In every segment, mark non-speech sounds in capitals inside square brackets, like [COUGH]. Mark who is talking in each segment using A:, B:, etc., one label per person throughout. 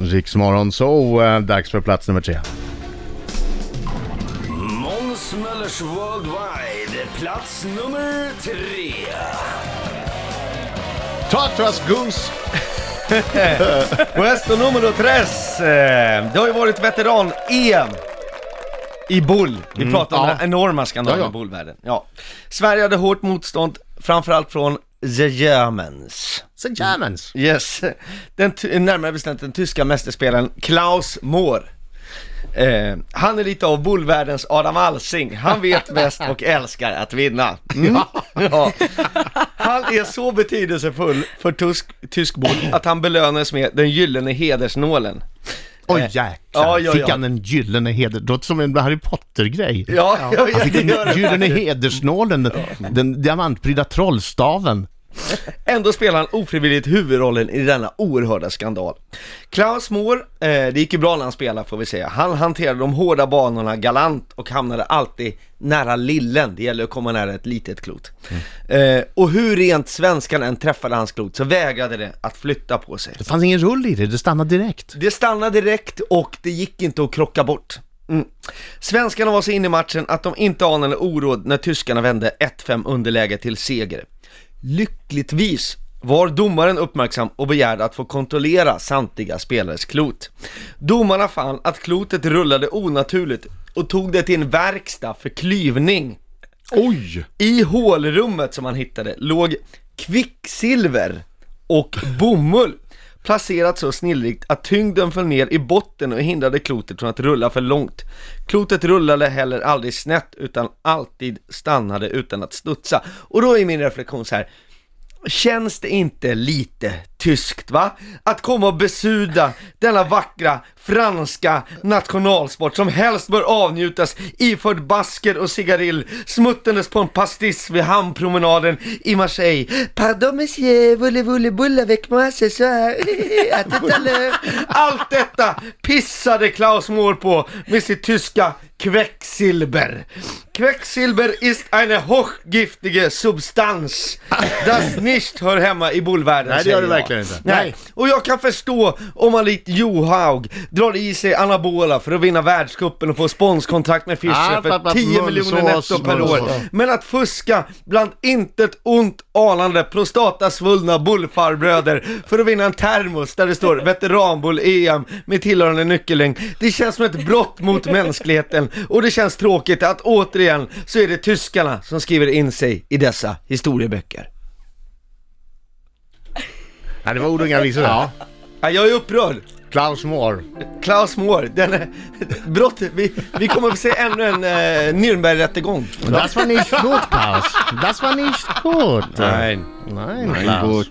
A: Riksmorgon så äh, dags för plats nummer tre.
B: Måns Möllers Worldwide, plats nummer tre.
A: Tartras Goose!
C: Puesto numero tres. Eh, Det har ju varit veteran-EM i bull. Vi pratar om
A: ja.
C: den enorma skandalen
A: Ja, ja.
C: i bullvärlden. Ja. Sverige hade hårt motstånd, framförallt från the Germans.
A: Så Germans.
C: Yes, den närmare bestämt den tyska mästerspelaren Klaus Mohr. Eh, han är lite av bullvärldens Adam Alsing. Han vet bäst och älskar att vinna. Mm. Ja. Han är så betydelsefull för tysk, tysk bull att han belönades med den gyllene hedersnålen.
A: Oj
C: Eh,
A: jäklar,
C: ja, ja,
A: fick
C: ja.
A: han en gyllene heder... Det låter som en Harry Potter-grej.
C: Ja, jag
A: Han fick
C: det
A: en
C: gör det.
A: gyllene hedersnålen, den, den diamantprydda trollstaven.
C: Ändå spelar han ofrivilligt huvudrollen i denna oerhörda skandal. Klaus Mohr, eh, det gick ju bra när han spelade får vi säga. Han hanterade de hårda banorna galant och hamnade alltid nära lillen. Det gäller att komma nära ett litet klot. Eh, och hur rent svenskan än träffade hans klot så vägrade det att flytta på sig.
A: Det fanns ingen rull i det, det stannade direkt.
C: Det stannade direkt och det gick inte att krocka bort. Mm. Svenskarna var så inne i matchen att de inte anade oråd när tyskarna vände 1-5 underläge till seger. Lyckligtvis var domaren uppmärksam och begärde att få kontrollera samtliga spelares klot. Domarna fann att klotet rullade onaturligt och tog det till en verkstad för klyvning.
A: Oj!
C: I hålrummet som han hittade låg kvicksilver och bomull placerat så snillrikt att tyngden föll ner i botten och hindrade klotet från att rulla för långt. Klotet rullade heller aldrig snett utan alltid stannade utan att studsa. Och då är min reflektion så här. Känns det inte lite tyskt va? Att komma och besuda denna vackra franska nationalsport som helst bör avnjutas iförd basker och cigarill smuttandes på en pastiss vid hamnpromenaden i Marseille. Pardon monsieur, voulez-vous bulle avec moi ce soir? [LAUGHS] Allt detta pissade Klaus Mohr på med sitt tyska Quecksilber. Quecksilber ist eine hochgiftige Substanz, das nicht hör hemma i bullvärlden
A: Nej, det gör det. Verkligen inte.
C: Nej.
A: Nej.
C: och jag kan förstå om man likt Johaug drar i sig anabola för att vinna världscupen och få sponskontrakt med Fischer
A: Ah,
C: för
A: pappa,
C: 10 miljoner netto per år. Men att fuska bland intet ont anande prostatasvullna bullfarbröder för att vinna en termos där det står veteranbull-EM med tillhörande nyckellängd. Det känns som ett brott mot mänskligheten och det känns tråkigt att återigen så är det tyskarna som skriver in sig i dessa historieböcker.
A: Nej, det var ord och inga visor. Ja.
C: Ja, jag är upprörd.
A: Klaus Mohr.
C: Klaus Mohr, den är, brott, vi, vi kommer att se ännu en eh, Nürnberg-rättegång.
A: Das war nicht gut, Klaus. Das war nicht gut.
C: Nej.
A: Nein,
D: Nej,
A: Klaus.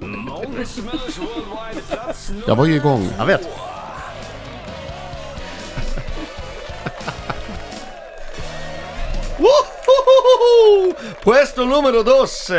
D: Jag var ju igång.
A: Jag vet.
C: Puesto numero dos!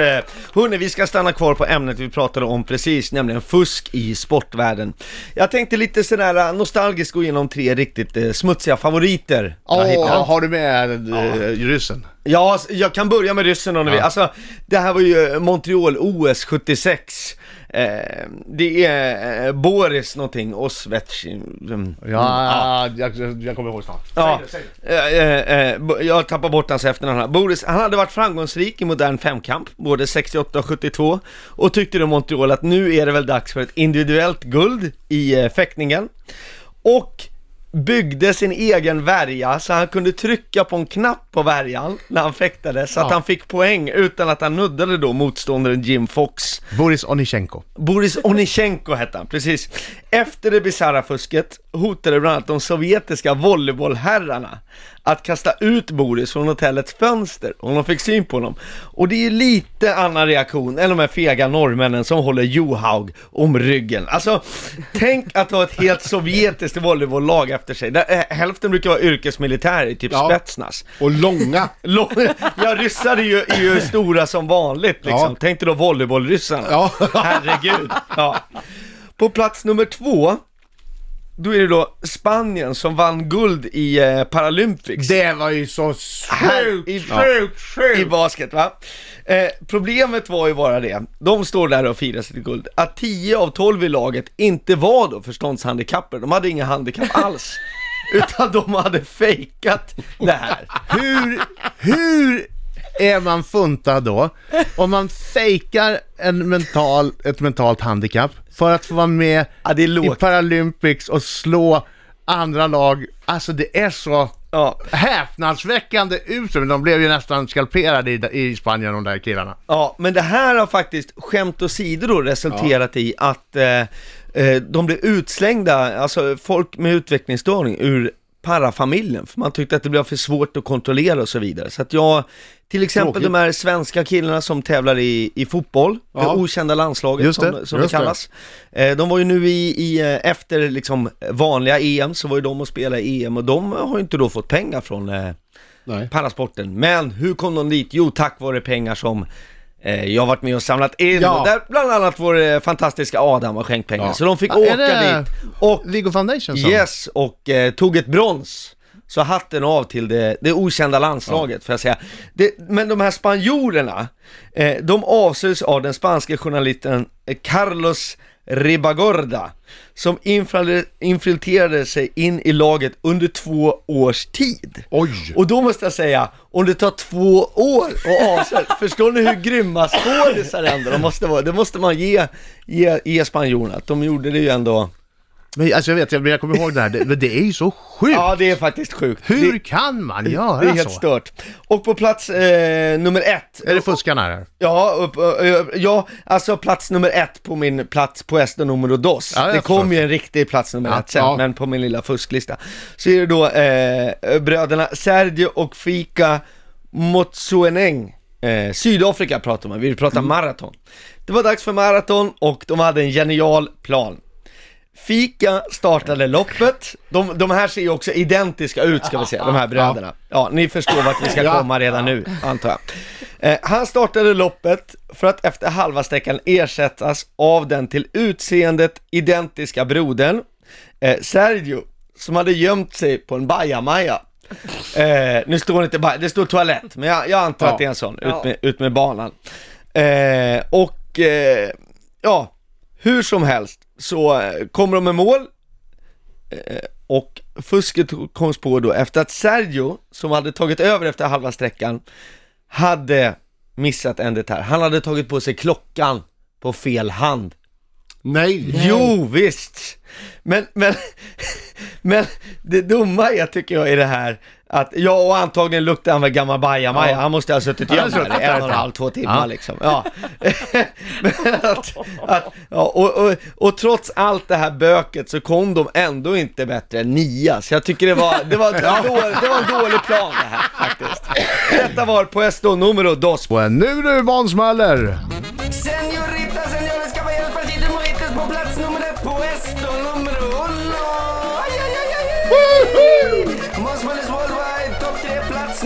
C: Hörrni, vi ska stanna kvar på ämnet vi pratade om precis, nämligen fusk i sportvärlden. Jag tänkte lite sådär eh, nostalgiskt gå igenom tre riktigt eh, smutsiga favoriter. hittat.
A: har du med äh, ryssen?
C: Ja, jag kan börja med ryssen om ni vill. Alltså, det här var ju Montreal OS 76. Eh, det är eh, Boris någonting, Osvets... Mm,
A: Ja, jag, jag kommer ihåg snart.
C: Ja, eh, eh, eh, bo- jag tappar bort hans efternamn här. Boris, han hade varit framgångsrik i modern femkamp, både 68 och 72, och tyckte då Montreal att nu är det väl dags för ett individuellt guld i eh, fäktningen. Och byggde sin egen värja så han kunde trycka på en knapp på värjan när han fäktade så att
A: Ja.
C: han fick poäng utan att han nuddade då motståndaren Jim Fox.
A: Boris Onichenko.
C: Boris Onichenko hette han, precis. Efter det bisarra fusket hotade bland annat de sovjetiska volleybollherrarna att kasta ut Boris från hotellets fönster om de fick syn på honom. Och det är ju lite annan reaktion än de här fega norrmännen som håller Johaug om ryggen. Alltså, tänk att ha ett helt sovjetiskt volleybolllag efter sig. Där, eh, hälften brukar vara yrkesmilitärer, typ
D: Ja.
C: Spetsnaz.
D: Och långa. [LAUGHS]
C: Lång- Ja, ryssar är ju, är ju stora som vanligt liksom.
D: Ja.
C: Tänk dig då volleybollryssarna.
D: Ja.
C: Herregud. Ja. På plats nummer två då är det då Spanien som vann guld i eh, Paralympics.
A: Det var ju så sjukt,
C: i-
A: sjukt,
C: I
A: sjukt!
C: basket va? Eh, problemet var ju bara det, de står där och firar sitt guld, att 10 av 12 i laget inte var då förståndshandikappade, de hade inga handikapp [LAUGHS] alls. Utan de hade fejkat det här.
A: Hur, hur är man funtad då om man fejkar en mental, ett mentalt handikapp för att få vara med
C: Ja,
A: i. Paralympics och slå andra lag? Alltså det är så
C: Ja,
A: häpnadsväckande uselt. De blev ju nästan skalperade i, i Spanien de där killarna.
C: ja, men det här har faktiskt, skämt åsido då, resulterat i att eh, eh, de blev utslängda, alltså folk med utvecklingsstörning ur parafamiljen, för man tyckte att det blev för svårt att kontrollera och så vidare. Så att jag, till exempel
A: Tråkigt.
C: de här svenska killarna som tävlar i, i fotboll,
A: Ja.
C: det okända landslaget
A: Just det,
C: som, som det
A: just det.
C: kallas. Eh, de var ju nu i, i eh, efter liksom vanliga EM, så var ju de och spelade EM och de har ju inte då fått pengar från eh,
A: Nej.
C: parasporten. Men hur kom de dit? Jo, tack vare pengar som jag har varit med och samlat in.
A: Ja.
C: Där bland annat vår eh, fantastiska Adam har skänkt pengar.
A: Ja.
C: Så de fick
A: Är
C: åka
A: det
C: dit. Och
A: League Foundation som?
C: yes, och eh, tog ett brons. Så hatten av till det, det okända landslaget, får jag säga. Det, men de här spanjorerna, eh, de avsöks av den spanska journalisten eh, Carlos Ribagorda, som infiltrerade, sig in i laget under två års tid.
A: Oj!
C: Och då måste jag säga, om det tar två år att avsluta, [LAUGHS] förstår ni hur grymma skådisar ändå de måste vara? Det måste man ge, ge, ge spanjorerna, de gjorde det ju ändå.
A: Men alltså jag vet, jag, jag kommer ihåg det här, det, men det är ju så sjukt! [LAUGHS]
C: Ja, det är faktiskt sjukt.
A: Hur
C: Det,
A: kan man göra
C: det är helt
A: så?
C: stört. Och på plats eh, nummer ett,
A: Är det fuskarna här?
C: ja, upp, ö, ja, alltså plats nummer ett på min plats på Esto numero dos.
A: Ja,
C: det kom ju en riktig plats nummer
A: Ja,
C: ett sen,
A: ja.
C: men på min lilla fusklista. Så är det då eh, bröderna Sergio och Fika Motsueneng. Eh, Sydafrika pratar man, vi pratar
A: Mm.
C: maraton. Det var dags för maraton och de hade en genial plan. Fika startade loppet, de, de här ser ju också identiska ut ska vi säga, de här bröderna. Ja, ni förstår vart vi ska [LAUGHS] komma redan nu, antar jag. Eh, han startade loppet för att efter halva sträckan ersättas av den till utseendet identiska brodern, eh, Sergio, som hade gömt sig på en bajamaja. Eh, nu står det inte baja, det står toalett, men jag, jag antar
A: Ja.
C: att det är en sån, ut med, ut med banan. Eh, och ja, hur som helst så eh, kommer de med mål eh, och fusket kom på då efter att Sergio, som hade tagit över efter halva sträckan, hade missat en detalj. Han hade tagit på sig klockan på fel hand.
A: Nej!
C: Jo, visst. Men, men, [LAUGHS] men det dumma är, tycker jag, i det här att, ja och antagligen luktar han väl gammal bajamaja,
A: Ja.
C: han måste ha suttit gömd här en och en halv, två timmar
A: Ja.
C: liksom. Ja. [LAUGHS] men att, att, ja, och, och, och trots allt det här böket så kom de ändå inte bättre än nia, så jag tycker det var, det var, det var, [LAUGHS] dålig, det var en dålig plan det här faktiskt. Detta var Puesto numero dos.
A: Och nu du Måns Möller!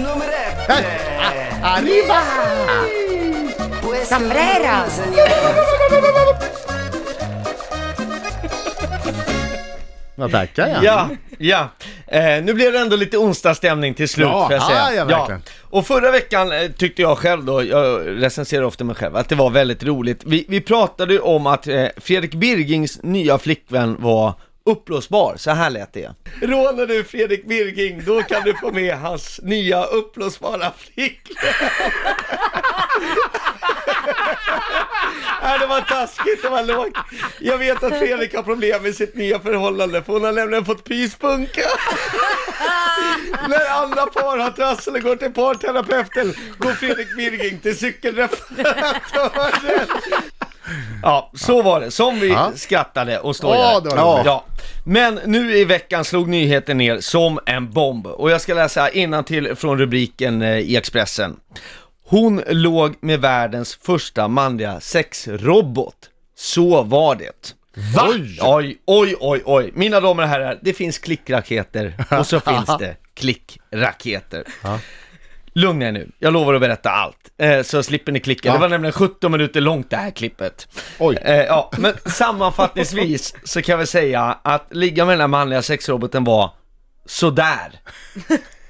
B: Nummer ett.
A: Arriba!
B: Puesto
D: Sombrero.
A: Ja, tackar jag.
C: Ja, ja. Eh, nu blev det ändå lite onsdagsstämning till slut
A: Ja,
C: får jag säga.
A: ja, ja, verkligen.
C: Och förra veckan eh, tyckte jag själv då, jag recenserar ofta mig själv, att det var väldigt roligt. Vi, vi pratade ju om att eh, Fredrik Birgings nya flickvän var uppblåsbar, så här lät det. Rånar du Fredrik Birging, då kan du få med hans nya uppblåsbara flickvän. [LAUGHS] Nej, det var taskigt, det var lågt. Jag vet att Fredrik har problem med sitt nya förhållande, för hon har nämligen fått pyspunka. [LAUGHS] När andra par har trassel och går till parterapeuten, går Fredrik Birging till cykelreparatören. Ja, så var det. Som vi
A: Ja.
C: skrattade och stojade.
A: Ja, det var roligt.
C: ja. Men nu i veckan slog nyheten ner som en bomb. Och jag ska läsa till från rubriken eh, i Expressen. Hon låg med världens första manliga sexrobot. Så var det.
A: Va?
C: Oj, oj, oj, oj. Mina damer och herrar, det finns klickraketer och så [LAUGHS] finns det klickraketer. Lugna er nu, jag lovar att berätta allt. Eh, så slipper ni klicka.
D: Ja.
C: Det var nämligen 17 minuter långt det här klippet.
D: Oj.
C: Eh, ja, men sammanfattningsvis så kan vi säga att ligga med den här manliga sexroboten var sådär.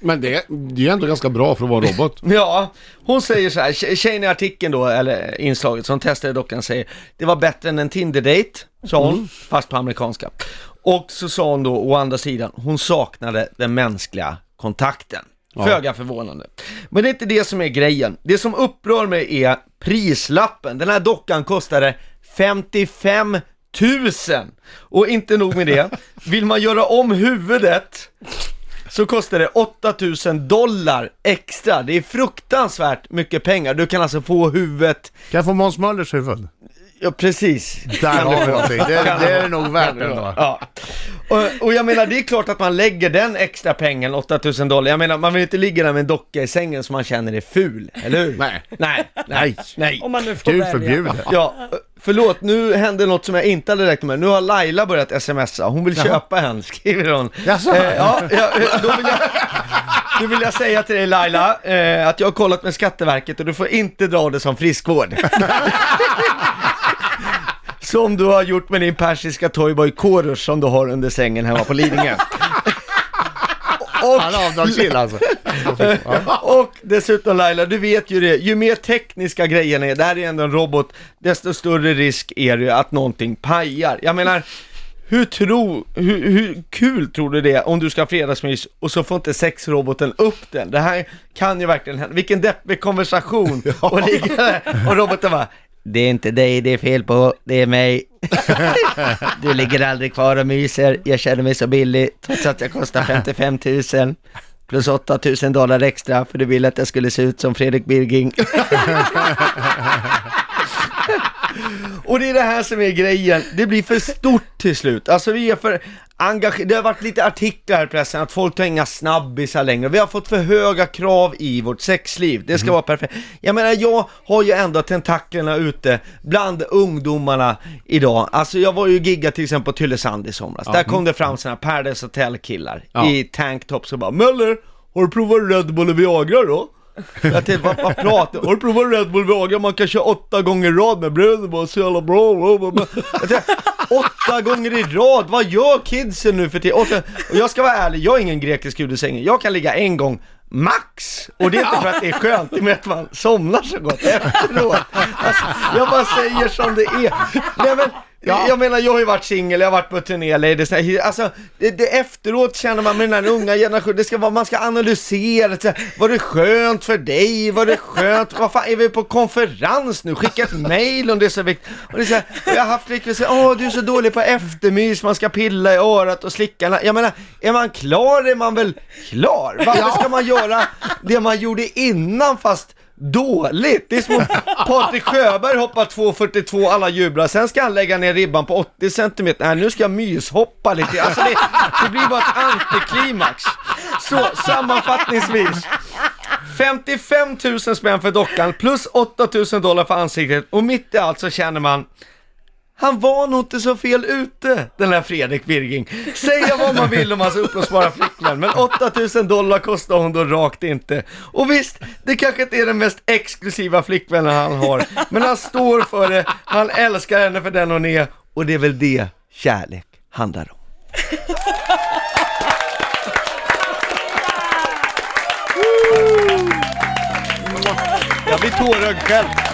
D: Men det, det är ändå ganska bra för att vara robot. [LAUGHS]
C: Ja, hon säger så här, tje- tjejen i artikeln då, eller inslaget som testade dockan säger Det var bättre än en Tinder-date, sa hon, fast på amerikanska. Och så sa hon då å andra sidan, hon saknade den mänskliga kontakten.
D: Ja.
C: Föga förvånande. Men det är inte det som är grejen. Det som upprör mig är prislappen. Den här dockan kostade 55 000. Och inte nog med det, [LAUGHS] vill man göra om huvudet så kostar det 8000 dollar extra. Det är fruktansvärt mycket pengar. Du kan alltså få huvudet,
A: Kan jag få Måns Möllers huvud?
C: Ja precis.
A: Där har vi någonting. Det, det
C: det
A: är nog värt ändå.
C: Ja. Och, och jag menar, det är klart att man lägger den extra pengen, 8000 dollar. Jag menar, man vill inte ligga där med en docka i sängen som man känner är ful, eller hur?
D: Nej.
C: Nej, nej, nej.
E: Om man nu får
A: Gud
E: välja.
A: förbjude.
C: Ja, förlåt, nu hände något som jag inte hade räknat med. Nu har Laila börjat smsa, hon vill köpa en, [LAUGHS] skriver hon.
A: Jaså?
C: Eh, ja, ja, då vill jag... Nu vill jag säga till dig Laila, eh, att jag har kollat med Skatteverket och du får inte dra det som friskvård. [LAUGHS] som du har gjort med din persiska toyboy Korosh som du har under sängen hemma på Lidingö. Och
A: Han är avdragsgill alltså. [LAUGHS]
C: och dessutom Laila, du vet ju det, ju mer tekniska grejerna är, det här är ändå en robot, desto större risk är det att någonting pajar. Jag menar, hur, tro, hur, hur kul tror du det är om du ska ha fredagsmys och så får inte sexroboten upp den? Det här kan ju verkligen hända. Vilken deppig konversation! [LAUGHS] Och ligga där och roboten bara det är inte dig det är fel på, det är mig. [LAUGHS] Du ligger aldrig kvar och myser, jag känner mig så billig trots att jag kostar 55 000 plus 8 000 dollar extra för du ville att jag skulle se ut som Fredrik Birging. [LAUGHS] Och det är det här som är grejen, det blir för stort till slut. Alltså vi är för engagerade, det har varit lite artiklar i pressen att folk tar inga snabbisar längre. Vi har fått för höga krav i vårt sexliv, det ska vara perfekt. Jag menar, jag har ju ändå tentaklerna ute bland ungdomarna idag. Alltså jag var ju gigga till exempel på Tylösand i somras. Där kom det fram såna här Paradise Hotel-killar
D: Ja.
C: i tanktops och bara Möller, har du provat Red Bull och Viagra då? Jag tänkte, vad, vad pratar Har du provat Red Bull Viagra? Man kan köra åtta gånger i rad med bröd bara så jävla bra. Jag tänkte, åtta gånger i rad, vad gör kidsen nu för tiden? Och jag ska vara ärlig, jag är ingen grekisk gud i sängen. Jag kan ligga en gång Max! Och det är inte för att det är skönt, det är med att man somnar så gott efteråt. Alltså, jag bara säger som det är. Nej, men, jag menar, jag har ju varit singel, jag har varit på turné, ladies. Alltså, det, det, efteråt känner man med den här unga generationen, det ska vara, man ska analysera, så här, var det skönt för dig, var det skönt, vad fan, är vi på konferens nu? Skicka ett mail om det är så viktigt. Och det är så här, jag har haft flickvän säga, åh du är så dålig på eftermys, man ska pilla i örat och slicka. Jag menar, är man klar är man väl klar? Varför ska man göra det man gjorde innan fast dåligt. Det är som om Patrik Sjöberg hoppar 2,42, alla jublar. Sen ska han lägga ner ribban på 80 cm. Nej, nu ska jag myshoppa lite. Alltså det, det blir bara ett antiklimax. Så sammanfattningsvis. 55 000 spänn för dockan plus 8 000 dollar för ansiktet och mitt i allt så känner man han var nog inte så fel ute, den här Fredrik Birging. Säga vad man vill om hans uppblåsbara flickvän, men 8000 dollar kostar hon då rakt inte. Och visst, det kanske inte är den mest exklusiva flickvännen han har, men han står för det, han älskar henne för den hon är, och det är väl det kärlek handlar om. Jag blir tårögd själv.